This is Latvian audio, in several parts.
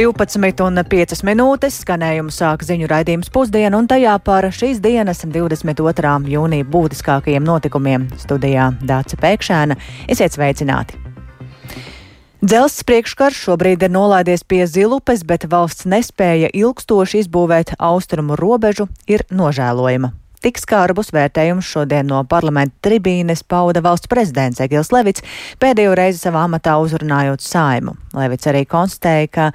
12,5 minūtes skanējumu sāk ziņu raidījums pusdienu un tajā par šīs dienas 22. jūnija būtiskākajiem notikumiem studijā Dāca Pēkšēna. Esiet sveicināti! Dzelzs priekškarš šobrīd ir nolaidies pie zilupes, bet valsts nespēja ilgstoši izbūvēt austrumu robežu ir nožēlojama. Tik skarbus vērtējumus šodien no parlamenta tribīnes pauda valsts prezidents Egils Levits, pēdējo reizi savā amatā uzrunājot saimu. Levits arī konstatēja, ka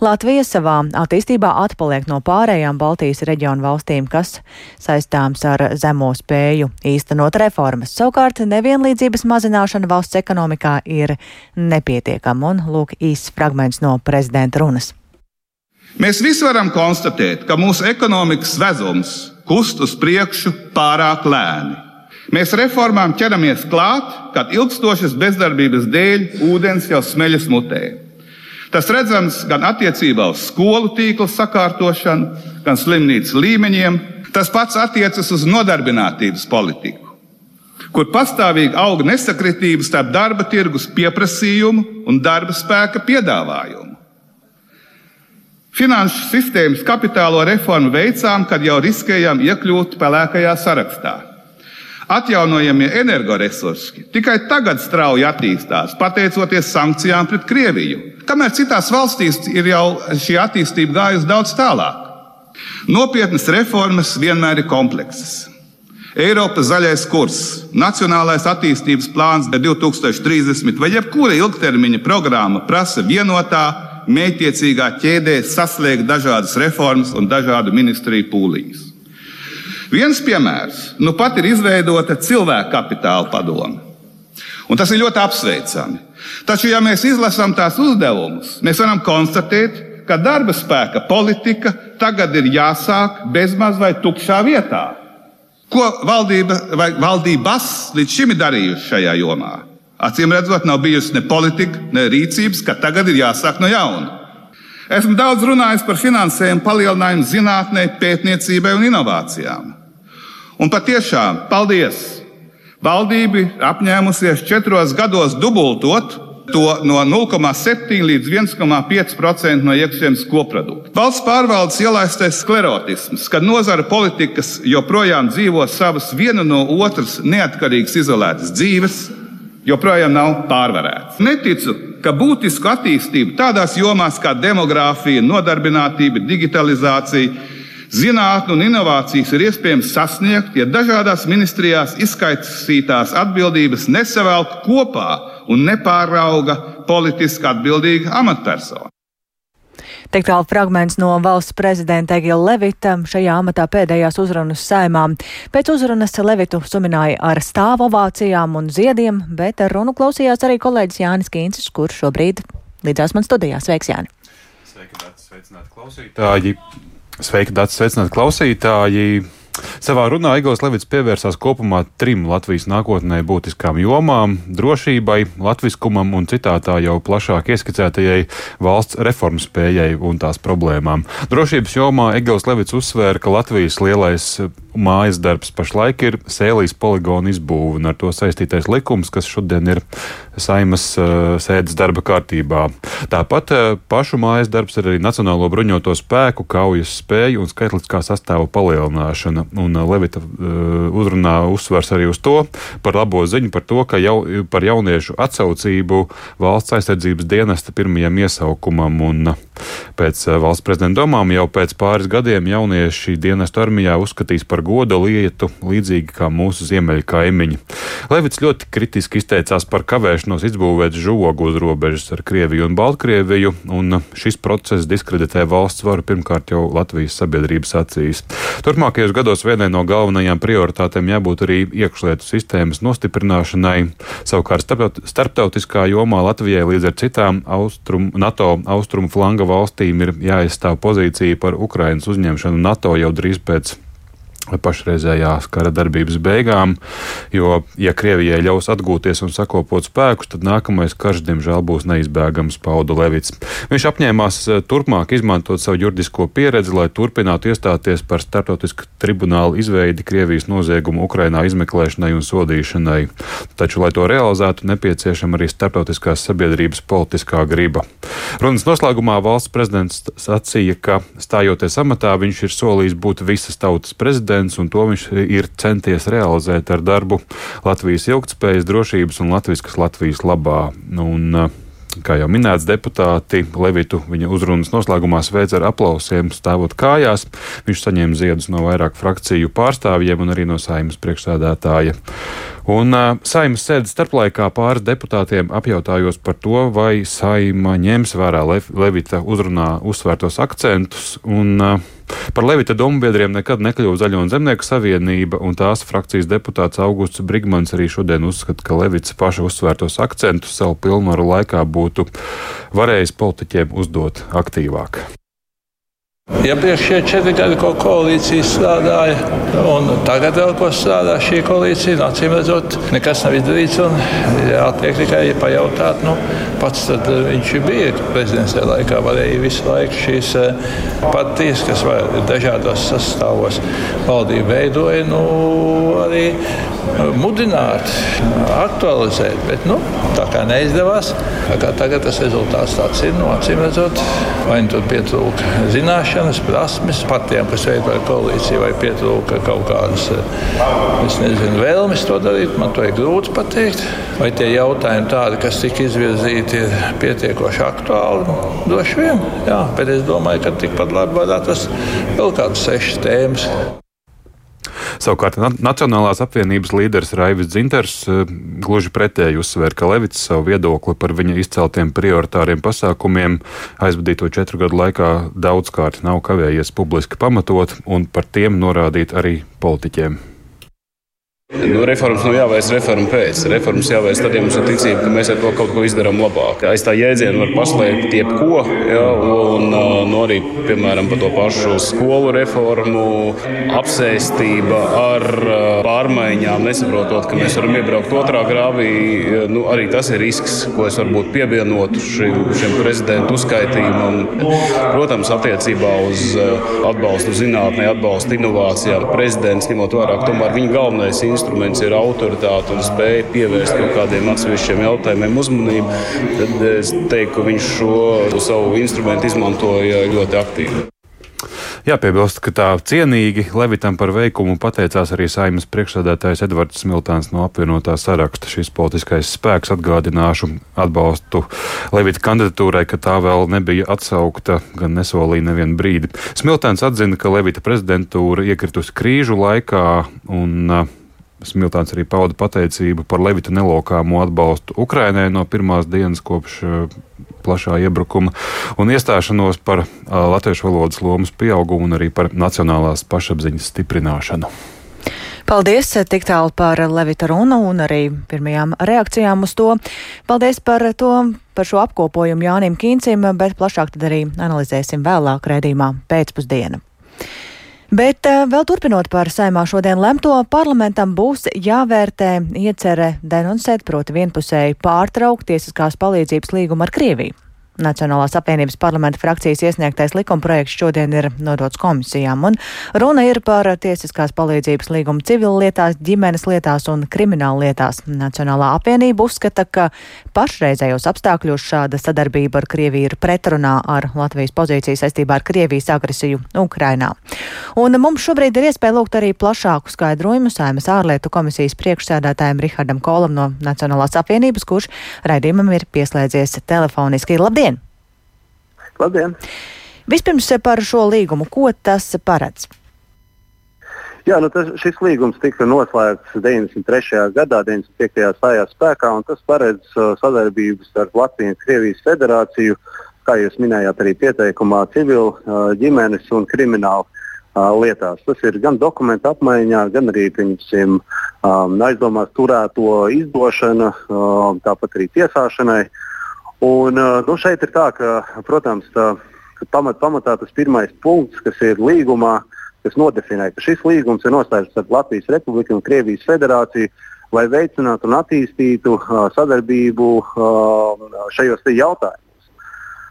Latvija savā attīstībā atpaliek no pārējām Baltijas reģionu valstīm, kas saistāms ar zemo spēju īstenot reformas. Savukārt nevienlīdzības mazināšana valsts ekonomikā ir nepietiekama, un lūk īsts fragments no prezidenta runas. Mēs visi varam konstatēt, ka mūsu ekonomikas vezums kust uz priekšu pārāk lēni. Mēs reformām ķeramies klāt, kad ilgstošas bezdarbības dēļ ūdens jau smeļas mutē. Tas redzams gan attiecībā uz skolu tīkla sakārtošanu, gan slimnīcu līmeņiem. Tas pats attiecas uz nodarbinātības politiku, kur pastāvīgi auga nesakritība starp darba tirgus pieprasījumu un darba spēka piedāvājumu. Finanšu sistēmas kapitālo reformu veicām, kad jau riskējām iekļūt pelēkajā sarakstā. Atjaunojamie energoresursi tikai tagad strauji attīstās, pateicoties sankcijām pret Krieviju, kamēr citās valstīs ir jau šī attīstība gājusi daudz tālāk. Nopietnas reformas vienmēr ir kompleksas. Eiropas zaļais kurs, Nacionālais attīstības plāns 2030 vai jebkura ilgtermiņa programma prasa vienotā, mētiecīgā ķēdē saslēgt dažādas reformas un dažādu ministriju pūliņus. Viens piemērs nu pat ir izveidota cilvēka kapitāla padome. Un tas ir ļoti apsveicami. Taču, ja mēs izlasām tās uzdevumus, mēs varam konstatēt, ka darba spēka politika tagad ir jāsāk bezmaz vai tukšā vietā. Ko valdība vai valdības līdz šim ir darījusi šajā jomā? Acīm redzot, nav bijusi ne politika, ne rīcības, ka tagad ir jāsāk no jauna. Esmu daudz runājis par finansējumu palielinājumu zinātnē, pētniecībai un inovācijām. Un patiešām, paldies! Valdība ir apņēmusies četros gados dubultot to no 0,7 līdz 1,5% no iekšzemes koprodukta. Valsts pārvaldes ielaistais sklerotisms, kad nozara politikas joprojām dzīvo savas viena no otras neatkarīgas izolētas dzīves, joprojām nav pārvarēts. Neticu, ka būtisku attīstību tādās jomās kā demogrāfija, nodarbinātība, digitalizācija, zinātnē un inovācijas ir iespējams sasniegt, ja dažādās ministrijās izskaisītās atbildības nesavelk kopā un nepārauga politiski atbildīga amatpersona. Tik tālu fragments no valsts prezidenta Egila Levita šajā amatā pēdējās uzrunas saimā. Pēc uzrunas Levitu sumināja ar stāvu ovācijām un ziediem, bet ar runu klausījās arī kolēģis Jānis Kīncis, kurš šobrīd līdzās man studijā. Sveiks, Jāni! Sveiki, Dārts, sveicināti klausītāji! Sveiki, Dārts, sveicināti klausītāji! Savā runā Igors Levits pievērsās kopumā trim Latvijas nākotnē būtiskām jomām - drošībai, latviskumam un citātā jau plašāk ieskicētajai valsts reformu spējai un tās problēmām. Drošības jomā Igors Levits uzsvēra, ka Latvijas lielais mājas darbs pašlaik ir sēlīs poligona izbūve un ar to saistītais likums, kas šodien ir saimas uh, sēdes darba kārtībā. Tāpat uh, pašu mājas darbs ir arī Nacionālo bruņoto spēku, kaujas spēju un skaitliskā sastāva palielināšana un uh, Levita uzrunā uzsvers arī uz to par labo ziņu, par to, ka jau par jauniešu atsaucību valsts aizsardzības dienesta pirmajam iesaukumam un pēc valsts prezidenta domām jau pēc pāris gadiem jaunieši dienestu armijā uzskatīs par goda lietu, līdzīgi kā mūsu ziemeļu kaimiņi. Levits ļoti kritiski izteicās par kavēšanos izbūvēt žogu uz robežas ar Krieviju un Baltkrieviju, un šis process diskreditē valsts varu pirmkārt jau Latvijas sabiedrības acīs. Turpmākajos gados vienai no galvenajām prioritātēm jābūt arī iekšlietu sistēmas nostiprināšanai. Savukārt starptautiskā jomā Latvijai līdz ar citām austrum, NATO austrumu flanga valstīm ir jāizstāv pozīcija par Ukrainas uzņemšanu NATO jau drīz pēc pašreizējās kara darbības beigām. Jo, ja Krievijai ļaus atgūties un sakopot spēkus, tad nākamais karš, diemžēl, būs neizbēgams, pauda Levits. Viņš apņēmās eh, turpmāk izmantot savu juridisko pieredzi, lai turpinātu iestāties par starptautisku tribunālu izveidi Krievijas noziegumu Ukrainā izmeklēšanai un sodīšanai. Taču, lai to realizētu, nepieciešama arī starptautiskās sabiedrības politiskā griba. Runas noslēgumā valsts prezidents sacīja, ka stājoties amatā, viņš ir solījis būt visas tautas prezidents prezidents, un to viņš ir centies realizēt ar darbu Latvijas ilgtspējas, drošības un latviskas Latvijas labā. Un, Kā jau minēts, deputāti Levitu viņa uzrunas noslēgumā sveic ar aplausiem, stāvot kājās. Viņš saņēma ziedus no vairāku frakciju pārstāvjiem un arī no saimas priekšsēdētāja. Un uh, saimas sēdes starplaikā pāris deputātiem apjautājos par to, vai saima ņems vērā Le Levita uzrunā uzsvērtos akcentus. Un, uh, Par Levita domu biedriem nekad nekļuva Zaļo un Zemnieku savienība, un tās frakcijas deputāts Augusts Brigmans arī šodien uzskata, ka Levits paša uzsvērtos akcentus savu pilnvaru laikā būtu varējis politiķiem uzdot aktīvāk. Iepriekš šie četri gadi, ko koalīcija strādāja, un tagad vēl ko strādā šī koalīcija, nu, acīm redzot, nekas nav izdarīts. Jātiek tikai pajautāt, nu, pats viņš bija prezidents laikā, varēja visu laiku šīs eh, partijas, kas dažādos sastāvos valdību veidoja, nu, arī mudināt, aktualizēt. Bet, nu, tā kā neizdevās, kā tagad tas rezultāts tāds ir, nu, acīm redzot, vai nu tur pietrūka zināšana zināšanas, prasmes partijām, kas veidoja koalīciju, vai pietrūka kaut kādas nezinu, vēlmes to darīt. Man to ir grūti pateikt. Vai tie jautājumi, tādi, kas tika izvirzīti, ir pietiekoši aktuāli? Droši vien, jā, bet es domāju, ka tikpat labi varētu tas vēl kādas sešas tēmas. Savukārt Nacionālās apvienības līderis Raivis Dzinters eh, gluži pretēji uzsver, ka Levits savu viedokli par viņa izceltiem prioritāriem pasākumiem aizvadīto četru gadu laikā daudzkārt nav kavējies publiski pamatot un par tiem norādīt arī politiķiem. Nu, reformas nav jāveic reformu pēc. Reformas jāveic tad, ja mums ir ticība, ka mēs ar to kaut ko izdarām labāk. Aiz tā jēdziena var paslēpt jebko, ja, un nu, arī, piemēram, par to pašu skolu reformu, apsēstība ar pārmaiņām, nesaprotot, ka mēs varam iebraukt otrā grāvī. Nu, arī tas ir risks, ko es varbūt pievienotu šim, šim prezidentu uzskaitījumam. Protams, attiecībā uz atbalstu zinātnē, atbalstu inovācijām, prezidents ņemot vērā, ka tomēr viņa galvenais instruments instruments ir autoritāte un spēja pievērst kaut kādiem atsevišķiem jautājumiem uzmanību, tad es teiktu, ka viņš šo savu instrumentu izmantoja ļoti aktīvi. Jāpiebilst, ka tā cienīgi Levitam par veikumu pateicās arī saimnes priekšsēdētājs Edvards Smiltāns no apvienotā saraksta. Šis politiskais spēks atgādināšu atbalstu Levita kandidatūrai, ka tā vēl nebija atsaukta, gan nesolīja nevienu brīdi. Smiltāns atzina, ka Levita prezidentūra iekritusi krīžu laikā un uh, Smiltāns arī pauda pateicību par Levita nelokāmo atbalstu Ukrainai no pirmās dienas kopš uh, plašā iebrukuma un iestāšanos par uh, latviešu valodas lomas pieaugumu un arī par nacionālās pašapziņas stiprināšanu. Paldies tik tālu par Levita runu un arī pirmajām reakcijām uz to. Paldies par to, par šo apkopojumu Jānim Kīncim, bet plašāk tad arī analizēsim vēlāk redzījumā pēcpusdienu. Bet uh, vēl turpinot par saimā šodien lemto, parlamentam būs jāvērtē iecerē denuncēt, proti vienpusēji pārtraukt tiesiskās palīdzības līgumu ar Krieviju. Nacionālās apvienības parlamenta frakcijas iesniegtais likumprojekts šodien ir nodots komisijām, un runa ir par tiesiskās palīdzības līgumu civillietās, ģimenes lietās un krimināla lietās. Nacionālā apvienība uzskata, ka pašreizējos apstākļos šāda sadarbība ar Krieviju ir pretrunā ar Latvijas pozīciju saistībā ar Krievijas agresiju Ukrainā. Un mums šobrīd ir iespēja lūgt arī plašāku skaidrojumu Saimas ārlietu komisijas priekšsēdētājiem Rihardam Kolam no Nacionālās apvienības, kurš raidījumam ir pieslēdzies telefoniski. Labdien! Labdien! Vispirms par šo līgumu, ko tas paredz? Jā, nu tas, šis līgums tika noslēgts 93. gadā, 95. stājās spēkā, un tas paredz uh, sadarbības starp Latviju un Krievijas federāciju, kā jūs minējāt, arī pieteikumā civil, uh, ģimenes un krimināla uh, lietās. Tas ir gan dokumentu apmaiņā, gan arī pieņemsim, um, aizdomās turēto izdošana, uh, tāpat arī tiesāšanai. Uh, Un, nu, šeit ir tā, ka, protams, tā, pamat, pamatā tas pirmais punkts, kas ir līgumā, kas nodefinē, ka šis līgums ir noslēgts starp Latvijas Republiku un Krievijas Federāciju, lai veicinātu un attīstītu uh, sadarbību uh, šajos jautājumos.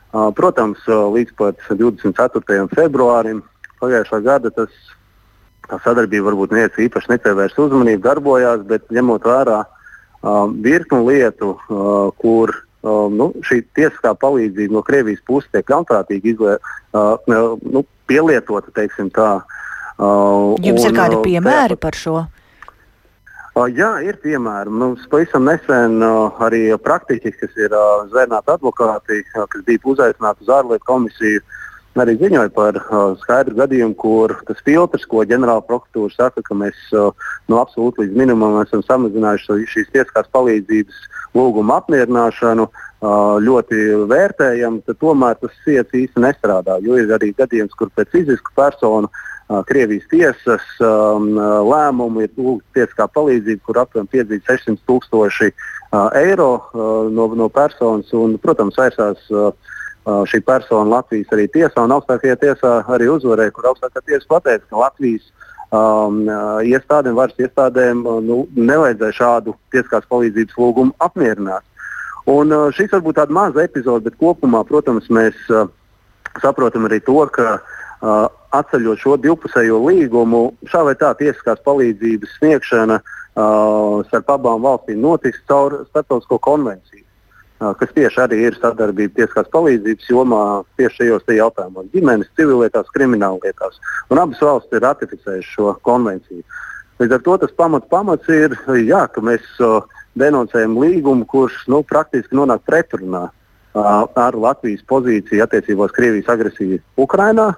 Protams, līdz pat 24. februārim pagājušā gada tas, tā sadarbība varbūt neviens īpaši nepievērsa uzmanību, darbojās, bet ņemot vērā virkni lietu, kur um, nu, šī tiesiskā palīdzība no Krievijas puses tiek ļaunprātīgi izlē, uh, nu, pielietota. Tā, uh, Jums un, ir kādi piemēri tā, par šo? Uh, jā, ir piemēri. Mums pavisam nesen uh, arī praktiķi, kas ir uh, zvērnāti advokāti, uh, kas bija uzaicināti uz ārlietu komisiju, arī ziņoja par uh, skaidru gadījumu, kur tas filtrs, ko ģenerāla prokuratūra saka, ka mēs uh, no absolūti līdz minimumam esam samazinājuši šīs tiesiskās palīdzības lūgumu apmierināšanu ļoti vērtējam, tad tomēr tas ciets īsti nestrādā. Jo ir arī gadījums, kur pēc fizisku personu Krievijas tiesas lēmumu ir lūgta tiesiskā palīdzība, kur aptuveni piedzīvo 600 tūkstoši eiro no, no personas. Un, protams, vērsās šī persona Latvijas arī tiesā, un augstākajā tiesā arī uzvarēja, kur augstākā tiesa pateica, ka Latvijas um, iestādēm, varas iestādēm nu, nevajadzēja šādu tiesiskās palīdzības lūgumu apmierināt. Un, uh, šis varbūt tāds mazs epizode, bet kopumā, protams, mēs uh, saprotam arī to, ka uh, atceļot šo divpusējo līgumu, šā vai tā tiesiskās palīdzības sniegšana uh, starp abām valstīm notiks caur starptautisko konvenciju kas tieši arī ir sadarbība tieskās palīdzības jomā tieši šajos jautājumos - ģimenes, civilietās, krimināllietās. Un abas valstis ir ratificējušas šo konvenciju. Līdz ar to tas pamats, pamats ir, jā, ka mēs uh, denoncējam līgumu, kurš nu, praktiski nonāk pretrunā uh, ar Latvijas pozīciju attiecībās Krievijas agresiju Ukrajinā.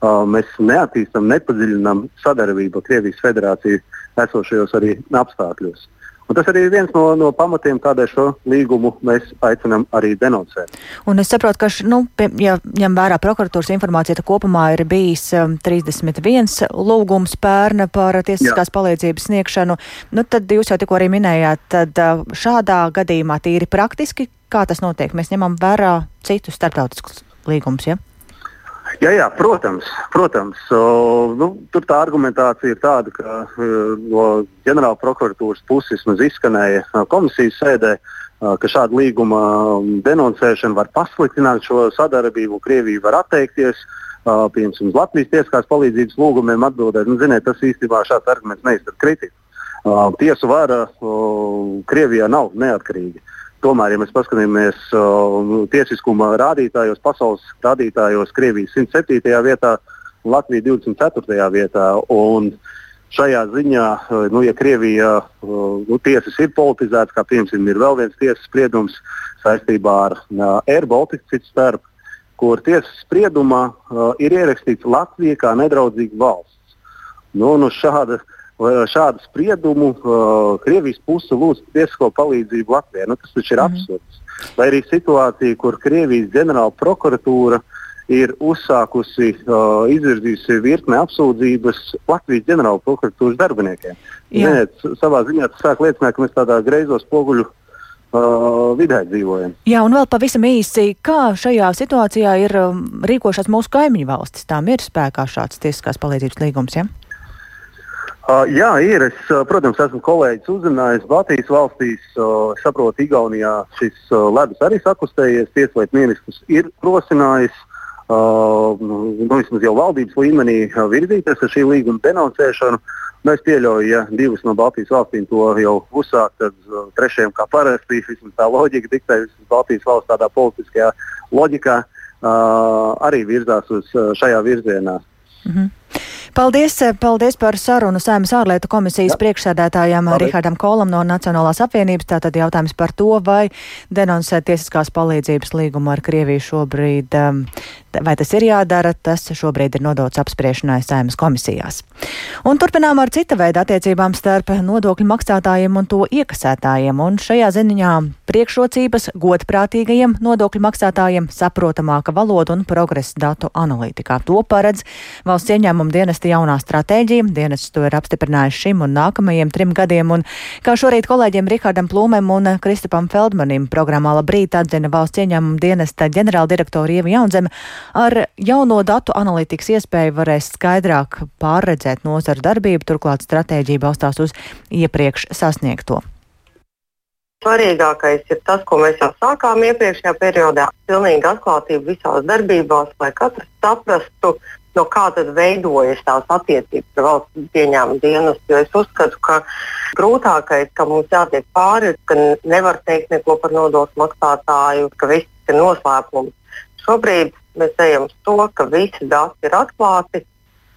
Uh, mēs neattīstām, nepadziļinām sadarbību ar Krievijas federāciju esošajos arī apstākļos. Un tas arī ir viens no, no pamatiem, kādēļ šo līgumu mēs aicinām arī denoncēt. Un es saprotu, ka, š, nu, pie, ja ņem vērā prokuratūras informācija, tad kopumā ir bijis um, 31 lūgums pērna par tiesiskās Jā. palīdzības sniegšanu. Nu, tad jūs jau tikko arī minējāt, tad uh, šādā gadījumā tīri praktiski, kā tas notiek, mēs ņemam vērā citus starptautiskus līgumus. Ja? Jā, jā, protams. protams. O, nu, tur tā argumentācija ir tāda, ka uh, no ģenerāla prokuratūras puses izskanēja uh, komisijas sēdē, uh, ka šāda līguma denoncēšana var pasliktināt šo sadarbību. Krievija var atteikties. Piemēram, Latvijas tieskās palīdzības lūgumiem atbildēt. Nu, ziniet, tas īstenībā šāds arguments neiztur kritiku. Tiesu vara Krievijā nav neatkarīga. Tomēr, ja mēs paskatāmies uh, tiesiskuma rādītājos, pasaules rādītājos, Krievija 107. vietā, Latvija 24. vietā. Šajā ziņā, uh, nu, ja Krievija uh, nu, tiesas ir politizētas, kā piemēram ir vēl viens tiesas spriedums saistībā ar uh, Air Baltica citu starp, kur tiesas spriedumā uh, ir ierakstīts Latvija kā nedraudzīga valsts. Nu, nu šāda uh, šādu spriedumu uh, Krievijas puse lūdz tiesisko palīdzību Latvijai. Nu, tas taču ir mm. absurds. Vai arī situācija, kur Krievijas ģenerāla prokuratūra ir uzsākusi, uh, izvirzījusi virkni apsūdzības Latvijas ģenerāla prokuratūras darbiniekiem. Ziniet, savā ziņā tas sāk liecināt, ka mēs tādā greizos spoguļu Uh, vidē dzīvojam. Jā, un vēl pavisam īsi, kā šajā situācijā ir um, rīkošās mūsu kaimiņu valstis? Tām ir spēkā šāds tiesiskās palīdzības līgums. Ja? Uh, jā, ir. Es, uh, protams, esmu kolēģis uzzinājis Baltijas valstīs. Uh, saprotu, Igaunijā šis uh, ledus arī sakustējies. Tieslietu ministrs ir rosinājis uh, nu, vismaz jau valdības līmenī uh, virzīties ar šī līguma denoncēšanu. Nu, es pieļauju, ja divas no Baltijas valstīm to jau uzsākt, tad uh, trešajam, kā parasti, vismaz tā loģika diktē, vismaz Baltijas valsts tādā politiskajā loģikā uh, arī virzās uz uh, šajā virzienā. Mm -hmm. Paldies, paldies par sarunu Sēmas ārlietu komisijas priekšsēdētājam Rihardam Kolam no Nacionālās apvienības. Tātad jautājums par to, vai denonsēt tiesiskās palīdzības līgumu ar Krieviju šobrīd, um, vai tas ir jādara, tas šobrīd ir nodots apspriešanai Sēmas komisijās. Un turpinām ar cita veida attiecībām starp nodokļu maksātājiem un to iekasētājiem. Un šajā ziņā priekšrocības godprātīgajiem nodokļu maksātājiem saprotamāka valoda un progresa datu analītikā. To paredz valsts ieņēmuma dienesta jaunā stratēģija. Dienests to ir apstiprinājis šim un nākamajiem trim gadiem. Un, kā šorīt kolēģiem Rihardam Plūmēm un Kristupam Feldmanim programmā Labrīt atzina valsts ieņēmuma dienesta ģenerāldirektora Ieva Jaunzeme, Ar jauno datu analītikas iespēju varēs skaidrāk pārredzēt nozaru darbību, turklāt stratēģija balstās uz iepriekš sasniegto. Svarīgākais ir tas, ko mēs jau sākām iepriekšējā periodā - pilnīga atklātība visās darbībās, lai katrs saprastu, no kā tad veidojas tās attiecības ar valsts pieņēmumu dienestu. Es uzskatu, ka grūtākais, ka mums jātiek pāri, ka nevar teikt neko par nodokļu maksātāju, ka viss ir noslēpums. Šobrīd mēs ejam uz to, ka visi dati ir atklāti,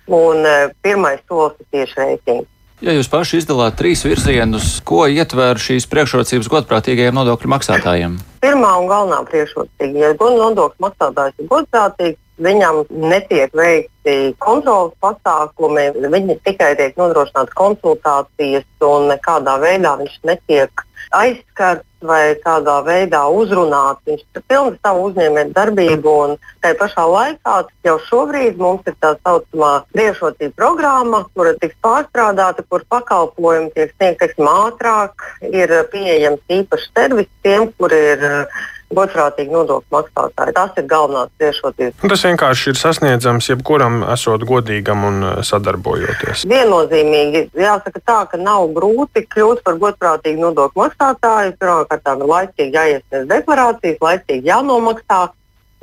un e, pirmais solis ir tieši rēķins. Ja jūs paši izdalāt trīs virzienus, ko ietver šīs priekšrocības godprātīgajiem nodokļu maksātājiem? Pirmā un galvenā priekšrocība, ja nodokļu maksātājs ir godprātīgs, viņam netiek veikti kontrolas pasākumi, viņi tikai tiek nodrošināts konsultācijas un nekādā veidā viņš netiek aizskarts vai kādā veidā uzrunāts. Viņš ir pilns savu uzņēmēju darbību, un tajā pašā laikā jau šobrīd mums ir tā saucamā priekšrocība programma, kura tiks pārstrādāta, kur pakalpojumi tiek sniegti ātrāk, ir pieejams īpašs servis tiem, kur ir godprātīgi nodokļu maksātāji. Tas ir galvenās priekšrocības. Tas vienkārši ir sasniedzams jebkuram, esot godīgam un eh, sadarbojoties. Viennozīmīgi jāsaka tā, ka nav grūti kļūt par godprātīgu nodokļu maksātāju. Pirmkārt, ir laicīgi jāiesniedz deklarācijas, laicīgi jānomaksā.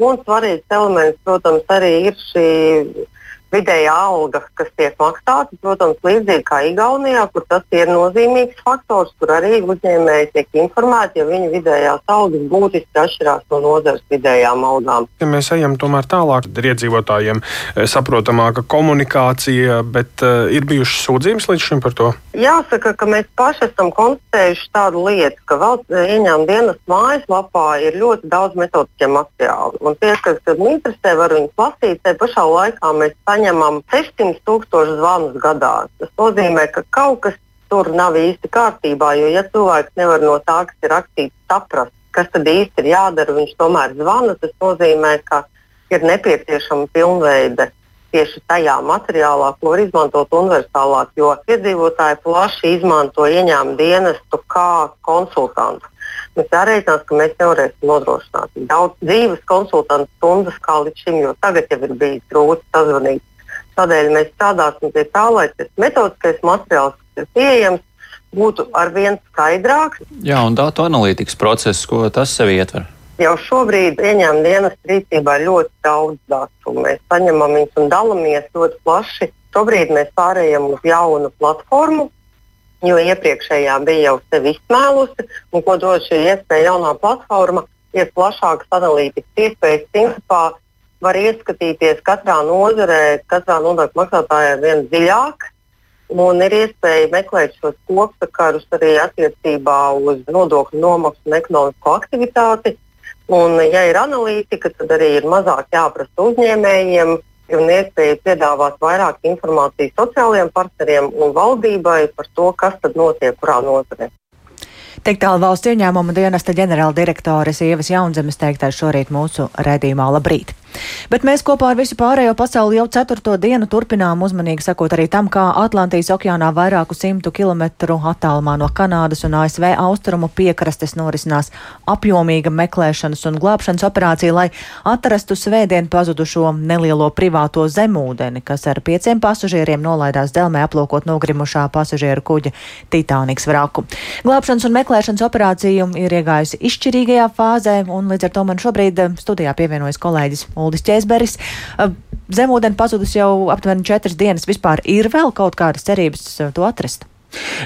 Un svarīgs elements, protams, arī ir šī vidējā alga, kas tiek maksāta, protams, līdzīgi kā Igaunijā, kur tas ir nozīmīgs faktors, kur arī uzņēmēji tiek informēti, ja viņu vidējās algas būtiski atšķirās no nozares vidējām algām. Ja mēs ejam tomēr tālāk, ir iedzīvotājiem eh, saprotamāka komunikācija, bet uh, ir bijušas sūdzības līdz šim par to? Jāsaka, ka mēs paši esam konstatējuši tādu lietu, ka valsts ieņēmuma dienas mājaslapā ir ļoti daudz metodiskie materiāli. Un tie, kas interesē, var viņus lasīt, te pašā laikā mēs saņemam saņemam 600 tūkstošus zvanus gadā. Tas nozīmē, ka kaut kas tur nav īsti kārtībā, jo ja cilvēks nevar no tā, kas ir rakstīts, saprast, kas tad īsti ir jādara, viņš tomēr zvana, tas nozīmē, ka ir nepieciešama pilnveide tieši tajā materiālā, ko var izmantot universālāk, jo iedzīvotāji plaši izmanto ieņēmumu dienestu kā konsultantu. Mums jārēķinās, ka mēs nevarēsim nodrošināt daudz dzīves konsultantu stundas kā līdz šim, jo tagad jau ir bijis grūti sazvanīt Tādēļ mēs strādāsim pie tā, lai tas metodiskais materiāls, kas ir pieejams, būtu arvien skaidrāks. Jā, un datu analītikas process, ko tas sev ietver? Jau šobrīd ieņēmuma dienas rīcībā ir ļoti daudz datu. Mēs saņemam viņus un dalāmies ļoti plaši. Šobrīd mēs pārējām uz jaunu platformu, jo iepriekšējā bija jau sevi izsmēlusi. Ko dod šī iespēja jaunā platforma, ir plašākas analītikas iespējas. Principā var ieskatīties katrā nozarē, katrā nodokļu maksātājā vien dziļāk. Un ir iespēja meklēt šos kopsakarus arī attiecībā uz nodokļu nomaksu un ekonomisko aktivitāti. Un, ja ir analītika, tad arī ir mazāk jāprasa uzņēmējiem un iespēja piedāvāt vairāk informācijas sociālajiem partneriem un valdībai par to, kas tad notiek kurā nozarē. Tik tālu valsts ieņēmuma dienesta ģenerāldirektoris Ievas Jaunzemes teiktais šorīt mūsu redzījumā. Labrīt! Bet mēs kopā ar visu pārējo pasauli jau ceturto dienu turpinām uzmanīgi sakot arī tam, kā Atlantijas okeānā vairāku simtu kilometru attālumā no Kanādas un ASV austrumu piekrastes norisinās apjomīga meklēšanas un glābšanas operācija, lai atrastu svētdien pazudušo nelielo privāto zemūdeni, kas ar pieciem pasažieriem nolaidās dzelmē aplūkot nogrimušā pasažieru kuģa Titaniks vraku. Glābšanas un meklēšanas operācija ir iegājusi izšķirīgajā fāzē, un līdz ar to man šobrīd studijā pievienojas kolēģis Uldis Čēsberis. Zemūdeni pazudus jau aptuveni četras dienas. Vispār ir vēl kaut kādas cerības to atrast?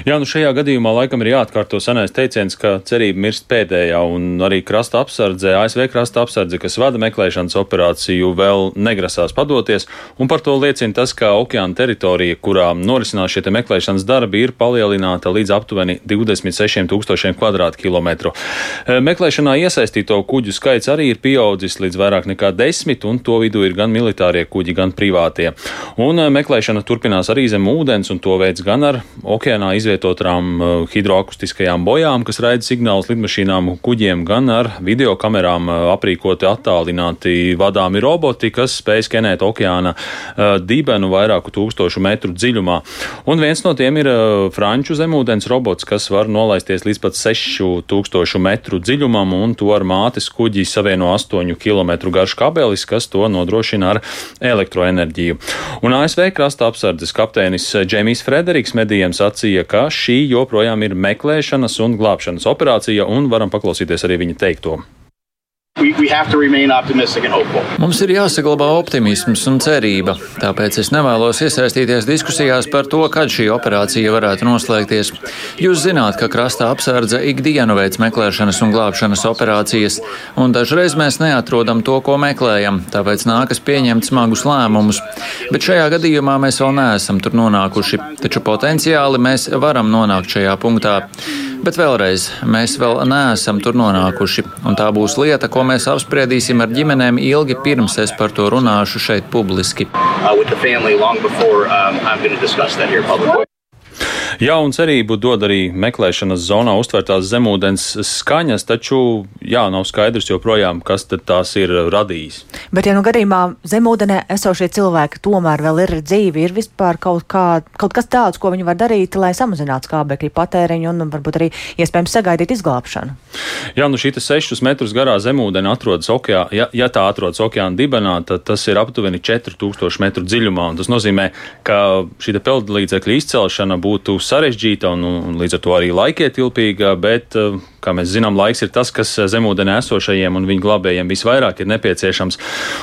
Jā, nu šajā gadījumā laikam ir jāatkārto senais teiciens, ka cerība mirst pēdējā, un arī krasta apsardze, ASV krasta apsardze, kas vada meklēšanas operāciju, vēl negrasās padoties, un par to liecina tas, ka okeāna teritorija, kurā norisinās šie meklēšanas darbi, ir palielināta līdz aptuveni 26 tūkstošiem kvadrātkilometru. E, meklēšanā iesaistīto kuģu skaits arī ir pieaudzis līdz vairāk nekā desmit, un to vidū ir gan militārie kuģi, gan privātie. Un e, meklēšana turpinās arī zem ūdens, un to veids gan ar okeāna okeānā izvietotām uh, hidroakustiskajām bojām, kas raida signālus lidmašīnām, kuģiem, gan ar video kamerām uh, aprīkoti attālināti vadāmi roboti, kas spēj skenēt okeāna uh, dibenu vairāku tūkstošu metru dziļumā. Un viens no tiem ir franču zemūdens robots, kas var nolaisties līdz pat 6000 metru dziļumam, un to ar mātes kuģi savieno 8 km garš kabelis, kas to nodrošina ar elektroenerģiju. Un ASV krasta apsardzes kapteinis Džemijs Frederiks medijiem sacīja, ka šī joprojām ir meklēšanas un glābšanas operācija, un varam paklausīties arī viņa teikto. Mums ir jāsaglabā optimisms un cerība, tāpēc es nevēlos iesaistīties diskusijās par to, kad šī operācija varētu noslēgties. Jūs zināt, ka krasta apsardze ikdienu veids meklēšanas un glābšanas operācijas, un dažreiz mēs neatrodam to, ko meklējam, tāpēc nākas pieņemt smagus lēmumus. Bet šajā gadījumā mēs vēl neesam tur nonākuši, taču potenciāli mēs varam nonākt šajā punktā. Bet vēlreiz, mēs vēl neesam tur nonākuši, un tā būs lieta, ko mēs apspriedīsim ar ģimenēm ilgi pirms es par to runāšu šeit publiski. Uh, Jaunu cerību dod arī meklēšanas zonā uztvērtās zemūdens skaņas, taču jā, nav skaidrs joprojām, kas tās ir radījis. Bet, ja nu gadījumā zemūdenē esošie cilvēki tomēr vēl ir dzīvi, ir vispār kaut, kā, kaut kas tāds, ko viņi var darīt, lai samazinātu skābekļa patēriņu un varbūt arī iespējams sagaidīt izglābšanu? Jā, nu šī 6 metrus garā zemūdene atrodas okeānā. Ja, ja tā atrodas okeāna dibenā, tad tas ir aptuveni 4000 metru dziļumā. Tas nozīmē, ka šī peldlīdzekļa izcelšana būtu sarežģīta un, un līdz ar to arī laikietilpīga, bet, eh, kā mēs zinām, laiks ir tas, kas zemūdenē esošajiem un viņu glābējiem visvairāk ir nepieciešams.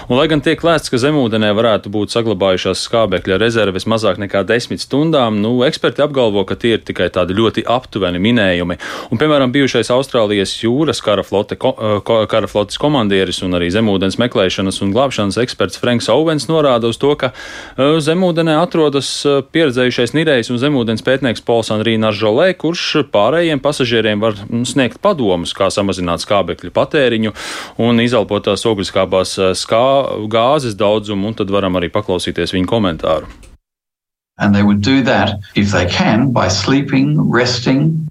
Un, lai gan tiek lēsts, ka zemūdenē varētu būt saglabājušās skābekļa rezerves mazāk nekā desmit stundām, nu, eksperti apgalvo, ka tie ir tikai tādi ļoti aptuveni minējumi. Un, piemēram, bijušais Austrālijas jūras kara, flote, eh, ko, kara flotes komandieris un arī zemūdens meklēšanas un glābšanas eksperts Franks Auvens norāda uz to, ka eh, zemūdenē atrodas pieredzējušais nirējs un zemūdens pētnieks Pols Anrīna Žolē, kurš pārējiem pasažieriem var mm, sniegt padomus, kā samazināt skābekļa patēriņu un izelpotās ogļskābās eh, skā, gāzes daudzumu, un tad varam arī paklausīties viņa komentāru. Can, sleeping,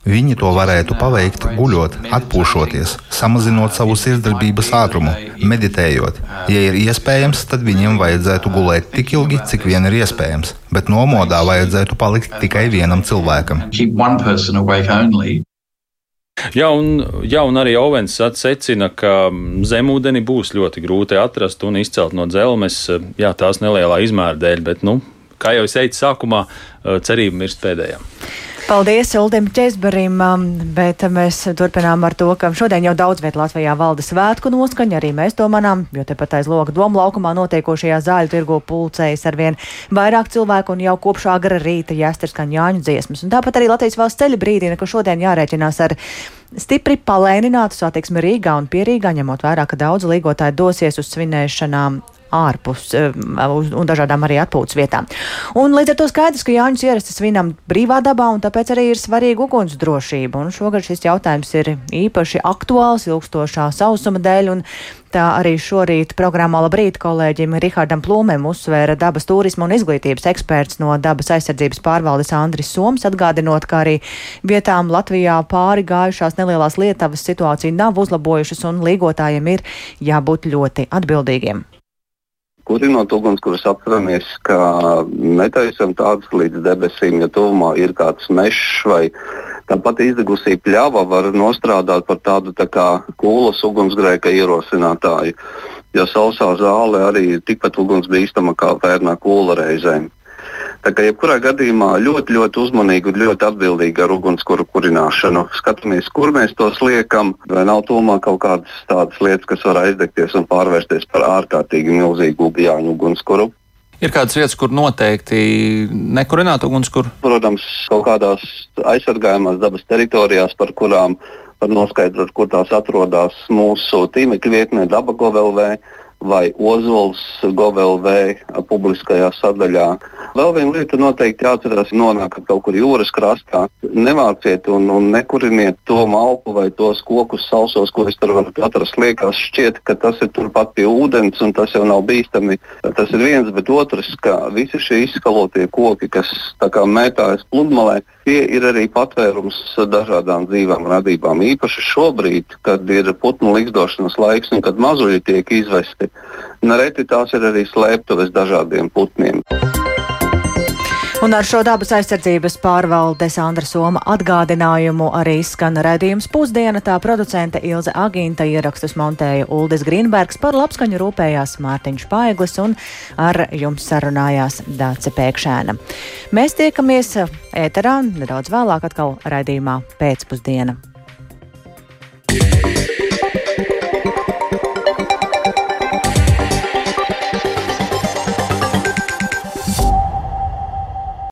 Viņi to varētu paveikt guļot, atpūšoties, samazinot savu sirdsdarbības ātrumu, meditējot. Ja ir iespējams, tad viņiem vajadzētu gulēt tik ilgi, cik vien ir iespējams, bet nomodā vajadzētu palikt tikai vienam cilvēkam. Jā, un, jā, un arī Ovens secina, ka zemūdeni būs ļoti grūti atrast un izcelt no dzelzmes, jā, tās nelielā izmēra dēļ, bet, nu, kā jau es teicu sākumā, cerība mirst pēdējā. Paldies Uldim Česberim, um, bet mēs turpinām ar to, ka šodien jau daudz viet Latvijā valda svētku noskaņa, arī mēs to manām, jo tepat aiz loga domu laukumā notiekošajā zāļu tirgo pulcējas arvien vairāk cilvēku un jau kopš agra rīta jāsterskan Jāņu dziesmas. Un tāpat arī Latvijas valsts ceļa brīdina, ka šodien jārēķinās ar stipri palēninātu satiksmi Rīgā un Pierīgā, ņemot vērā, ka daudz līgotāji dosies uz svinēšanām ārpus eh, un dažādām arī atpūtas vietām. Un līdz ar to skaidrs, ka Jāņus ierastas svinam brīvā dabā, un tāpēc arī ir svarīga ugunsdrošība. Un šogad šis jautājums ir īpaši aktuāls ilgstošā sausuma dēļ. Tā arī šorīt programmā Labrīt kolēģim Rihardam Plūmēm uzsvēra dabas turisma un izglītības eksperts no dabas aizsardzības pārvaldes Andris Soms, atgādinot, ka arī vietām Latvijā pāri gājušās nelielās lietavas situācija nav uzlabojušas un līgotājiem ir jābūt ļoti atbildīgiem kurinot ugunskurus, apzināmies, ka netaisam tādus līdz debesīm, ja tuvumā ir kāds mežs vai tāpat izdegusī pļava, var nostrādāt par tādu tā kā kūlas ugunsgrēka ierosinātāju. Jo sausā zāle arī ir tikpat ugunsbīstama kā pērnā kūla reizēm. Tā kā jebkurā gadījumā ļoti, ļoti uzmanīgi un ļoti atbildīgi ar ugunskura kurināšanu. Skatāmies, kur mēs tos liekam, vai nav tomā kaut kādas tādas lietas, kas var aizdegties un pārvērsties par ārkārtīgi milzīgu ubjāņu ugunskuru. Ir kādas vietas, kur noteikti nekurināt ugunskura? Protams, kaut kādās aizsargājumās dabas teritorijās, par kurām var noskaidrot, kur tās atrodas mūsu tīmekļa vietnē, dabago.lv vai Ozols GoVLV publiskajā sadaļā. Vēl viena lieta noteikti jāatcerās, nonākat kaut kur jūras krastā. Nevāciet un, un nekuriniet to malku vai tos kokus sausos, ko es tur varu atrast. Liekas, šķiet, ka tas ir turpat pie ūdens un tas jau nav bīstami. Tas ir viens, bet otrs, ka visi šie izskalotie koki, kas mētājas pludmalē, tie ir arī patvērums dažādām dzīvām radībām. Īpaši šobrīd, kad ir putnu likstošanas laiks un kad mazuļi tiek izvesti, nereti tās ir arī slēptuves dažādiem putniem. Un ar šo dabas aizsardzības pārvaldes Andra Soma atgādinājumu arī skan redzījums pusdiena. Tā producente Ilze Agīnta ierakstus montēja Uldis Grīnbergs, par labskaņu rūpējās Mārtiņš Paiglis un ar jums sarunājās Dāce Pēkšēna. Mēs tiekamies ēterā nedaudz vēlāk atkal raidījumā pēcpusdiena. Yeah.